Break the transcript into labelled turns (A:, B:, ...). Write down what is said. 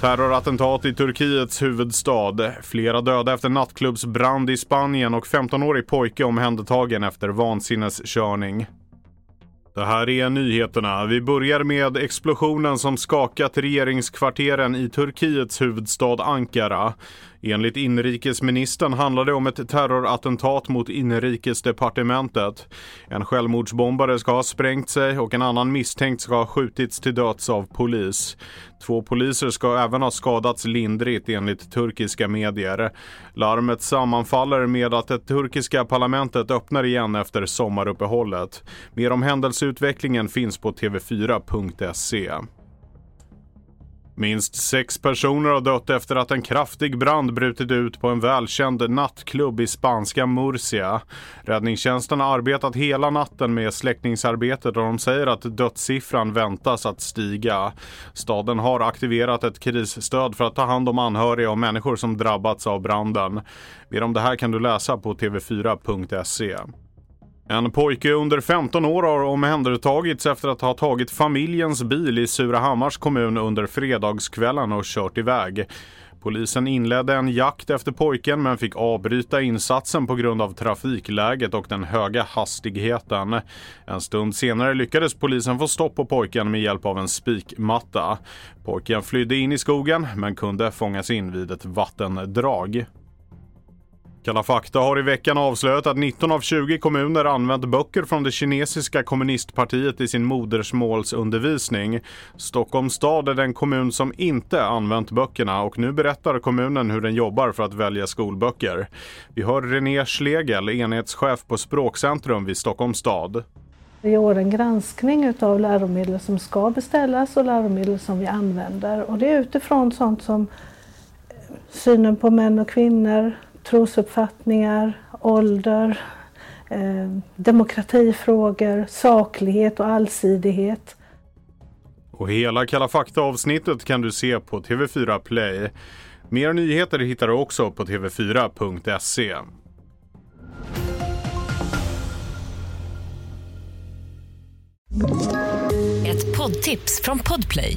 A: Terrorattentat i Turkiets huvudstad. Flera döda efter nattklubbsbrand i Spanien och 15-årig pojke omhändertagen efter vansinneskörning. Det här är nyheterna. Vi börjar med explosionen som skakat regeringskvarteren i Turkiets huvudstad Ankara. Enligt inrikesministern handlar det om ett terrorattentat mot inrikesdepartementet. En självmordsbombare ska ha sprängt sig och en annan misstänkt ska ha skjutits till döds av polis. Två poliser ska även ha skadats lindrigt enligt turkiska medier. Larmet sammanfaller med att det turkiska parlamentet öppnar igen efter sommaruppehållet. Mer om händelseutvecklingen finns på tv4.se. Minst sex personer har dött efter att en kraftig brand brutit ut på en välkänd nattklubb i spanska Murcia. Räddningstjänsten har arbetat hela natten med släckningsarbetet och de säger att dödssiffran väntas att stiga. Staden har aktiverat ett krisstöd för att ta hand om anhöriga och människor som drabbats av branden. Mer om det här kan du läsa på tv4.se. En pojke under 15 år har omhändertagits efter att ha tagit familjens bil i Surahammars kommun under fredagskvällen och kört iväg. Polisen inledde en jakt efter pojken men fick avbryta insatsen på grund av trafikläget och den höga hastigheten. En stund senare lyckades polisen få stopp på pojken med hjälp av en spikmatta. Pojken flydde in i skogen men kunde fångas in vid ett vattendrag. Kalla fakta har i veckan avslöjat att 19 av 20 kommuner använt böcker från det kinesiska kommunistpartiet i sin modersmålsundervisning. Stockholms stad är den kommun som inte använt böckerna och nu berättar kommunen hur den jobbar för att välja skolböcker. Vi hör René Schlegel, enhetschef på Språkcentrum vid Stockholms stad.
B: Vi gör en granskning av läromedel som ska beställas och läromedel som vi använder. Och det är utifrån sånt som eh, synen på män och kvinnor, trosuppfattningar, ålder, eh, demokratifrågor, saklighet och allsidighet.
A: Och hela Kalla fakta-avsnittet kan du se på TV4 Play. Mer nyheter hittar du också på tv4.se.
C: Ett poddtips från Podplay.